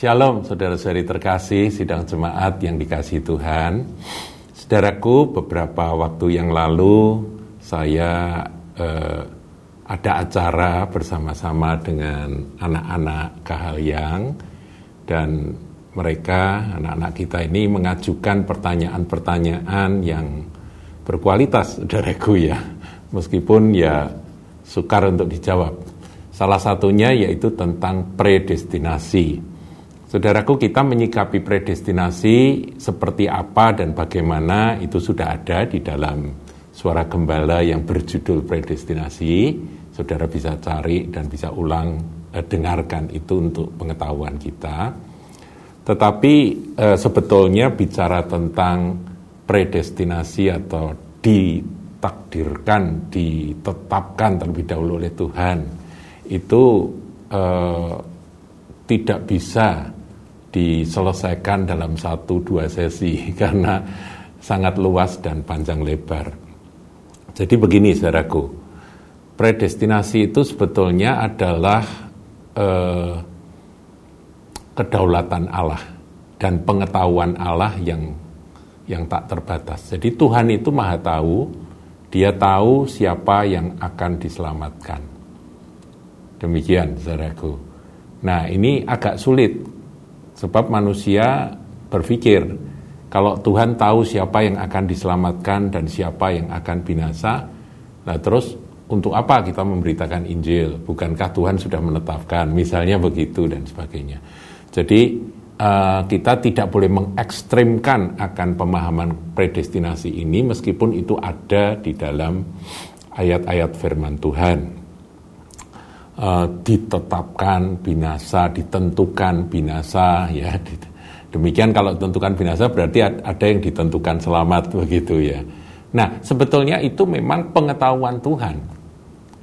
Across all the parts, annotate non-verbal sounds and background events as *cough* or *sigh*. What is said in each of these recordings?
Shalom saudara-saudari terkasih, sidang jemaat yang dikasih Tuhan. Saudaraku, beberapa waktu yang lalu saya eh, ada acara bersama-sama dengan anak-anak Kahalyang dan mereka, anak-anak kita ini mengajukan pertanyaan-pertanyaan yang berkualitas, saudaraku ya. Meskipun ya sukar untuk dijawab. Salah satunya yaitu tentang predestinasi. Saudaraku, kita menyikapi predestinasi seperti apa dan bagaimana itu sudah ada di dalam suara gembala yang berjudul predestinasi. Saudara bisa cari dan bisa ulang eh, dengarkan itu untuk pengetahuan kita. Tetapi eh, sebetulnya bicara tentang predestinasi atau ditakdirkan, ditetapkan terlebih dahulu oleh Tuhan itu eh, tidak bisa diselesaikan dalam satu dua sesi *laughs* karena sangat luas dan panjang lebar. Jadi begini saudaraku, predestinasi itu sebetulnya adalah eh, kedaulatan Allah dan pengetahuan Allah yang yang tak terbatas. Jadi Tuhan itu maha tahu, dia tahu siapa yang akan diselamatkan. Demikian saudaraku. Nah ini agak sulit Sebab manusia berpikir kalau Tuhan tahu siapa yang akan diselamatkan dan siapa yang akan binasa, nah terus untuk apa kita memberitakan Injil? Bukankah Tuhan sudah menetapkan? Misalnya begitu dan sebagainya. Jadi uh, kita tidak boleh mengekstrimkan akan pemahaman predestinasi ini meskipun itu ada di dalam ayat-ayat firman Tuhan uh, ditetapkan binasa, ditentukan binasa ya. *laughs* Demikian kalau ditentukan binasa berarti ada yang ditentukan selamat *laughs* begitu ya. Nah, sebetulnya itu memang pengetahuan Tuhan.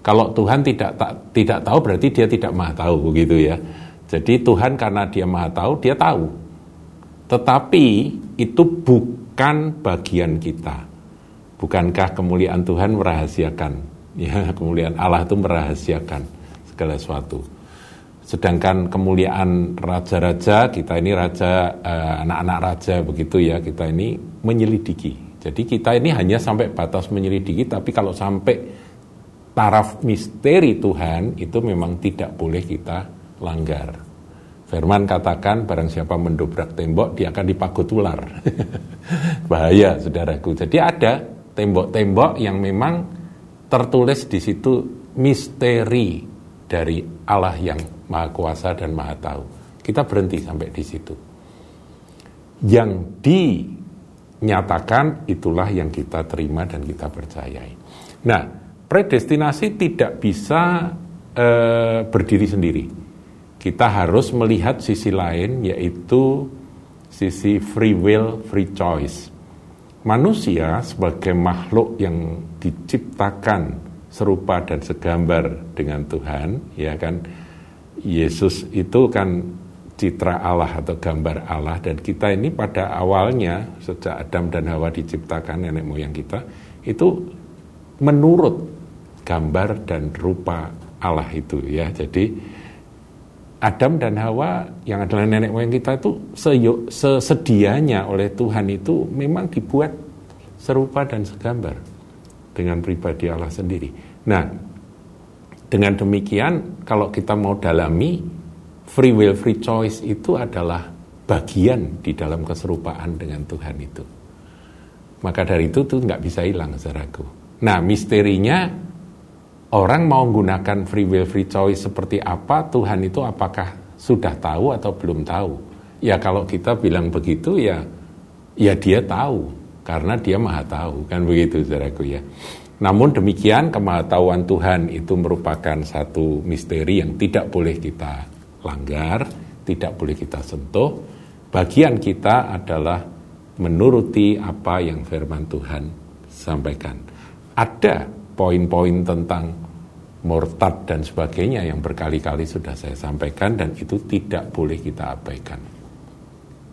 Kalau Tuhan tidak tak, tidak tahu berarti dia tidak maha tahu begitu ya. Jadi Tuhan karena dia maha tahu, dia tahu. Tetapi itu bukan bagian kita. Bukankah kemuliaan Tuhan merahasiakan? *laughs* Ya, kemuliaan Allah itu merahasiakan segala sesuatu. Sedangkan kemuliaan raja-raja, kita ini raja, eh, anak-anak raja begitu ya, kita ini menyelidiki. Jadi kita ini hanya sampai batas menyelidiki, tapi kalau sampai taraf misteri Tuhan, itu memang tidak boleh kita langgar. Firman katakan barang siapa mendobrak tembok dia akan dipagut ular. *laughs* Bahaya saudaraku. Jadi ada tembok-tembok yang memang tertulis di situ misteri dari Allah yang Maha Kuasa dan Maha Tahu. Kita berhenti sampai di situ. Yang dinyatakan itulah yang kita terima dan kita percayai. Nah, predestinasi tidak bisa e, berdiri sendiri. Kita harus melihat sisi lain yaitu sisi free will, free choice. Manusia sebagai makhluk yang diciptakan serupa dan segambar dengan Tuhan, ya kan? Yesus itu kan citra Allah atau gambar Allah dan kita ini pada awalnya sejak Adam dan Hawa diciptakan nenek moyang kita itu menurut gambar dan rupa Allah itu ya. Jadi Adam dan Hawa yang adalah nenek moyang kita itu sesedianya oleh Tuhan itu memang dibuat serupa dan segambar dengan pribadi Allah sendiri. Nah, dengan demikian kalau kita mau dalami free will free choice itu adalah bagian di dalam keserupaan dengan Tuhan itu. Maka dari itu tuh nggak bisa hilang saudaraku. Nah misterinya orang mau menggunakan free will free choice seperti apa Tuhan itu apakah sudah tahu atau belum tahu? Ya kalau kita bilang begitu ya ya dia tahu karena dia maha tahu kan begitu saudaraku ya. Namun demikian kemahatauan Tuhan itu merupakan satu misteri yang tidak boleh kita langgar, tidak boleh kita sentuh. Bagian kita adalah menuruti apa yang firman Tuhan sampaikan. Ada poin-poin tentang murtad dan sebagainya yang berkali-kali sudah saya sampaikan dan itu tidak boleh kita abaikan.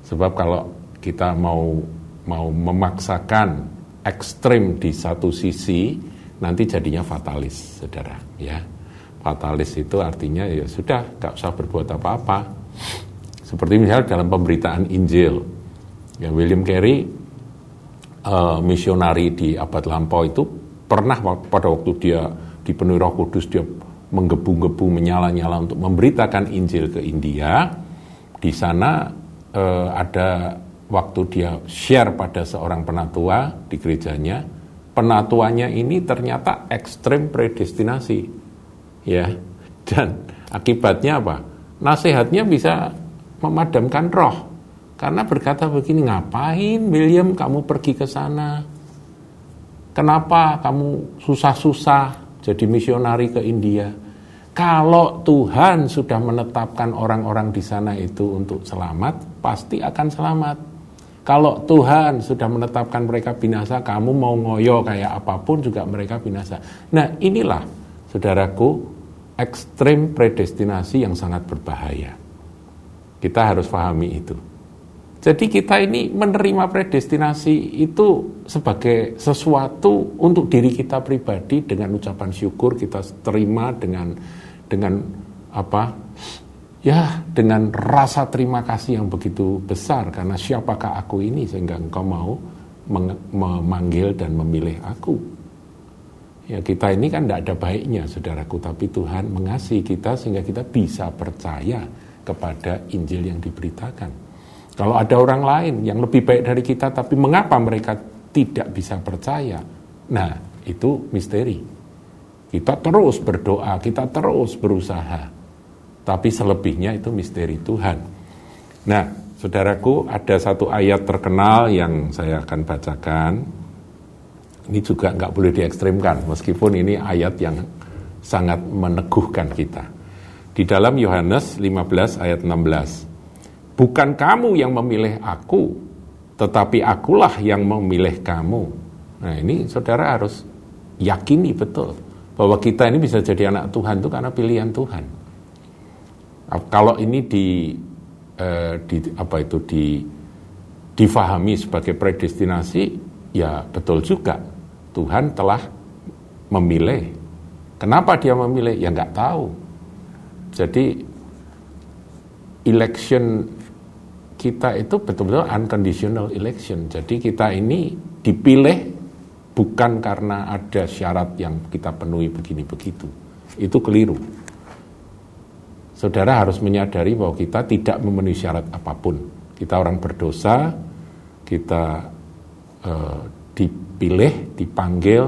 Sebab kalau kita mau mau memaksakan ekstrim di satu sisi nanti jadinya fatalis, saudara. Ya, fatalis itu artinya ya sudah nggak usah berbuat apa-apa. Seperti misalnya dalam pemberitaan Injil, ya William Carey uh, misionari di abad lampau itu pernah pada waktu dia dipenuhi Roh Kudus dia menggebu-gebu menyala-nyala untuk memberitakan Injil ke India. Di sana uh, ada waktu dia share pada seorang penatua di gerejanya, penatuanya ini ternyata ekstrem predestinasi. Ya. Dan akibatnya apa? Nasihatnya bisa memadamkan roh. Karena berkata begini, ngapain William kamu pergi ke sana? Kenapa kamu susah-susah jadi misionari ke India? Kalau Tuhan sudah menetapkan orang-orang di sana itu untuk selamat, pasti akan selamat. Kalau Tuhan sudah menetapkan mereka binasa, kamu mau ngoyo kayak apa pun juga mereka binasa. Nah inilah, saudaraku, ekstrim predestinasi yang sangat berbahaya. Kita harus pahami itu. Jadi kita ini menerima predestinasi itu sebagai sesuatu untuk diri kita pribadi dengan ucapan syukur kita terima dengan dengan apa ya dengan rasa terima kasih yang begitu besar karena siapakah aku ini sehingga engkau mau memanggil dan memilih aku. Ya kita ini kan tidak ada baiknya saudaraku tapi Tuhan mengasihi kita sehingga kita bisa percaya kepada Injil yang diberitakan. Kalau ada orang lain yang lebih baik dari kita, tapi mengapa mereka tidak bisa percaya? Nah, itu misteri. Kita terus berdoa, kita terus berusaha. Tapi selebihnya itu misteri Tuhan. Nah, saudaraku, ada satu ayat terkenal yang saya akan bacakan. Ini juga nggak boleh diekstrimkan, meskipun ini ayat yang sangat meneguhkan kita. Di dalam Yohanes 15 ayat 16. Bukan kamu yang memilih aku, tetapi akulah yang memilih kamu. Nah ini saudara harus yakini betul bahwa kita ini bisa jadi anak Tuhan itu karena pilihan Tuhan. Kalau ini di, eh, di apa itu di difahami sebagai predestinasi, ya betul juga Tuhan telah memilih. Kenapa dia memilih? Ya nggak tahu. Jadi election kita itu betul-betul unconditional election. Jadi kita ini dipilih bukan karena ada syarat yang kita penuhi begini begitu. Itu keliru. Saudara harus menyadari bahwa kita tidak memenuhi syarat apa pun. Kita orang berdosa, kita uh, dipilih, dipanggil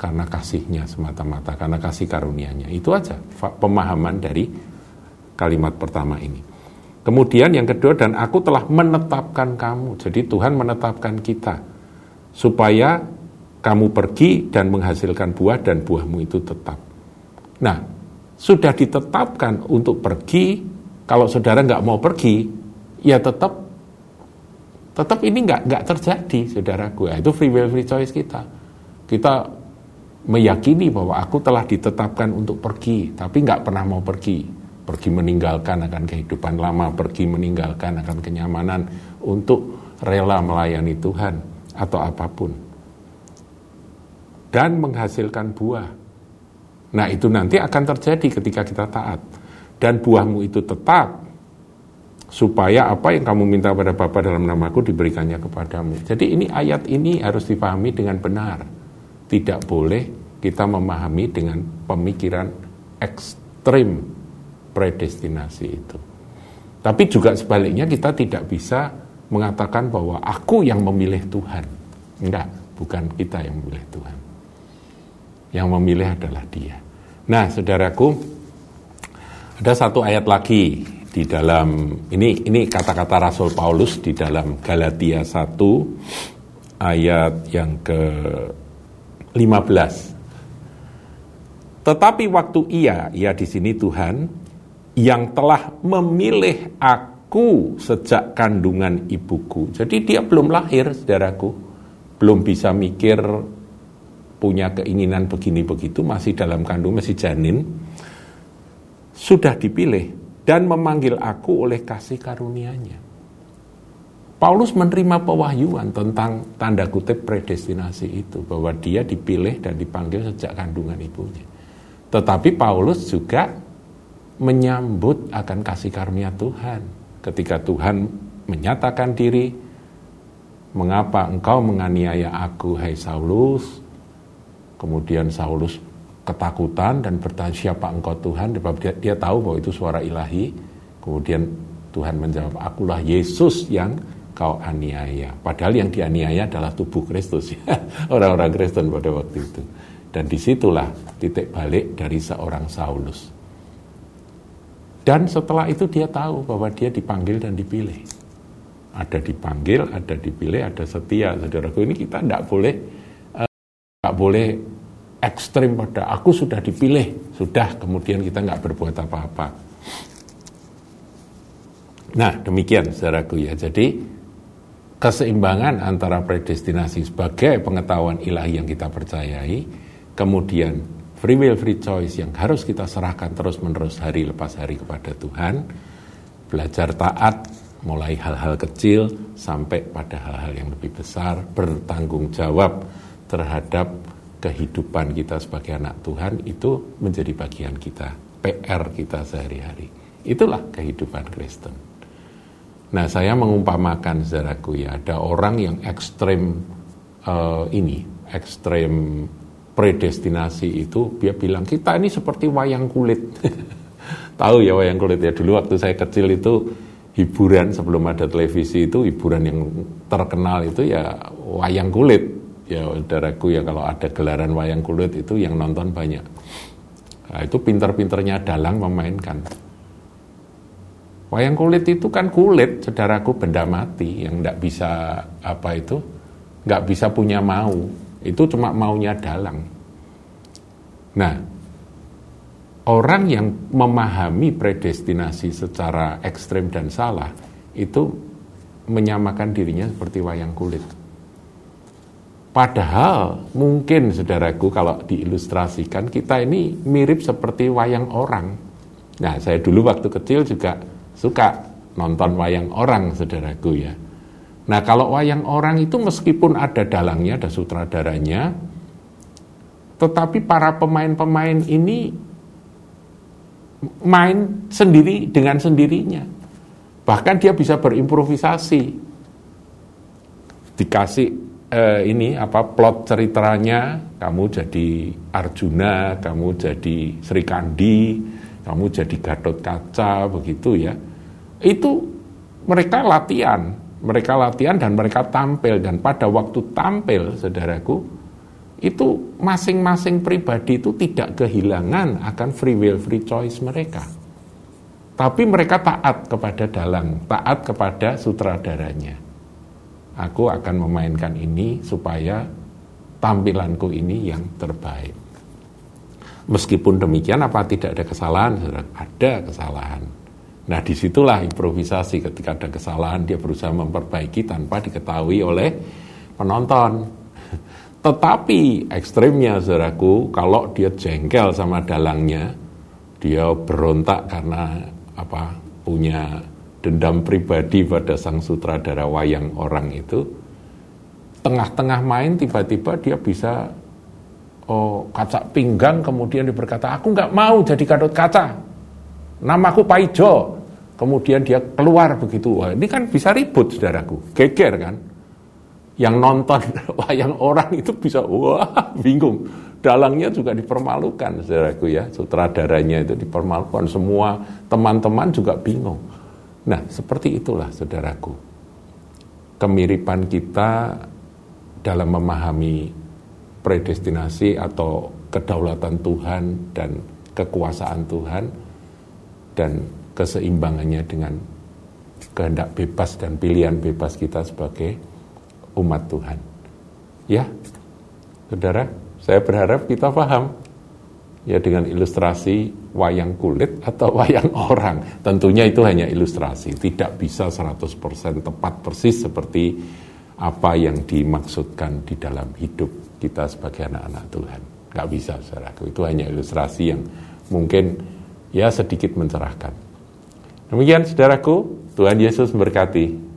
karena kasihnya semata-mata, karena kasih karunia-Nya. Itu aja pemahaman dari kalimat pertama ini. Kemudian yang kedua, dan aku telah menetapkan kamu. Jadi Tuhan menetapkan kita. Supaya kamu pergi dan menghasilkan buah dan buahmu itu tetap. Nah, sudah ditetapkan untuk pergi, kalau saudara nggak mau pergi, ya tetap tetap ini nggak nggak terjadi, saudaraku. Ya, itu free will free choice kita. Kita meyakini bahwa aku telah ditetapkan untuk pergi, tapi nggak pernah mau pergi pergi meninggalkan akan kehidupan lama, pergi meninggalkan akan kenyamanan untuk rela melayani Tuhan atau apa pun. Dan menghasilkan buah. Nah itu nanti akan terjadi ketika kita taat. Dan buahmu itu tetap supaya apa yang kamu minta pada Bapa dalam namaku diberikannya kepadamu. Jadi ini ayat ini harus dipahami dengan benar. Tidak boleh kita memahami dengan pemikiran ekstrim predestinasi itu. Tapi juga sebaliknya kita tidak bisa mengatakan bahwa aku yang memilih Tuhan. Enggak, bukan kita yang memilih Tuhan. Yang memilih adalah dia. Nah, saudaraku, ada satu ayat lagi di dalam ini ini kata-kata Rasul Paulus di dalam Galatia 1 ayat yang ke 15. Tetapi waktu ia, ia di sini Tuhan, yang telah memilih aku sejak kandungan ibuku. Jadi dia belum lahir, saudaraku. Belum bisa mikir punya keinginan begini begitu, masih dalam kandung, masih janin. Sudah dipilih dan memanggil aku oleh kasih karunia-Nya. Paulus menerima pewahyuan tentang tanda kutip predestinasi itu bahwa dia dipilih dan dipanggil sejak kandungan ibunya. Tetapi Paulus juga menyambut akan kasih karunia Tuhan ketika Tuhan menyatakan diri, mengapa engkau menganiaya aku, hai Saulus? Kemudian Saulus ketakutan dan bertanya siapa engkau Tuhan, dia, dia tahu bahwa itu suara ilahi. Kemudian Tuhan menjawab, akulah Yesus yang kau aniaya. Padahal yang dianiaya adalah tubuh Kristus, *laughs* orang-orang Kristen pada waktu itu. Dan di situlah titik balik dari seorang Saulus. Dan setelah itu dia tahu bahwa dia dipanggil dan dipilih. Ada dipanggil, ada dipilih, ada setia. Saudaraku ini kita tidak boleh uh, boleh ekstrim pada aku sudah dipilih, sudah kemudian kita nggak berbuat apa-apa. Nah demikian saudaraku ya. Jadi keseimbangan antara predestinasi sebagai pengetahuan ilahi yang kita percayai, kemudian free will free choice yang harus kita serahkan terus-menerus hari lepas hari kepada Tuhan, belajar taat mulai hal-hal kecil sampai pada hal-hal yang lebih besar, bertanggung jawab terhadap kehidupan kita sebagai anak Tuhan itu menjadi bagian kita, PR kita sehari-hari. Itulah kehidupan Kristen. Nah, saya mengumpamakan saudaraku ya, ada orang yang ekstrem uh, ini, ekstrem predestinasi itu dia bilang kita ini seperti wayang kulit. *laughs* Tahu ya wayang kulit ya dulu waktu saya kecil itu hiburan sebelum ada televisi itu hiburan yang terkenal itu ya wayang kulit. Ya saudaraku ya kalau ada gelaran wayang kulit itu yang nonton banyak. Nah, itu pinter-pinternya dalang memainkan. Wayang kulit itu kan kulit, saudaraku benda mati yang tidak bisa apa itu, nggak bisa punya mau itu cuma maunya dalang. Nah, orang yang memahami predestinasi secara ekstrem dan salah itu menyamakan dirinya seperti wayang kulit. Padahal mungkin saudaraku kalau diilustrasikan kita ini mirip seperti wayang orang. Nah saya dulu waktu kecil juga suka nonton wayang orang saudaraku ya. Nah kalau wayang orang itu meskipun ada dalangnya, ada sutradaranya, tetapi para pemain-pemain ini main sendiri dengan sendirinya. Bahkan dia bisa berimprovisasi. Dikasih eh, ini apa plot ceritanya, kamu jadi Arjuna, kamu jadi Sri Kandi, kamu jadi Gatot Kaca, begitu ya. Itu mereka latihan mereka latihan dan mereka tampil. Dan pada waktu tampil saudaraku itu masing-masing pribadi itu tidak kehilangan akan free will free choice mereka. Tapi mereka taat kepada dalang taat kepada sutradaranya aku akan memainkan ini supaya tampilanku ini yang terbaik. Meskipun demikian apa tidak ada kesalahan ada kesalahan. Nah di situlah improvisasi. Ketika ada kesalahan dia berusaha memperbaiki tanpa diketahui oleh penonton. *laughs* Tetapi ekstrimnya saudaraku kalau dia jengkel sama dalangnya, dia berontak karena apa punya dendam pribadi pada sang sutradara wayang orang itu, tengah-tengah main tiba-tiba dia bisa oh kaca pinggang kemudian dia berkata aku nggak mau jadi kadut kaca namaku Paijo kemudian dia keluar begitu. Wah, ini kan bisa ribut saudaraku, geger kan. Yang nonton *laughs* wayang orang itu bisa wah bingung. Dalangnya juga dipermalukan saudaraku ya, sutradaranya itu dipermalukan. Semua teman-teman juga bingung. Nah, seperti itulah saudaraku. Kemiripan kita dalam memahami predestinasi atau kedaulatan Tuhan dan kekuasaan Tuhan dan keseimbangannya dengan kehendak bebas dan pilihan bebas kita sebagai umat Tuhan. Ya, saudara, saya berharap kita paham ya dengan ilustrasi wayang kulit atau *laughs* wayang orang. Tentunya itu hanya ilustrasi, tidak bisa 100% tepat persis seperti apa yang dimaksudkan di dalam hidup kita sebagai anak-anak Tuhan. Gak bisa, saudaraku. Itu hanya ilustrasi yang mungkin ya sedikit mencerahkan. Demikian saudaraku, Tuhan Yesus memberkati.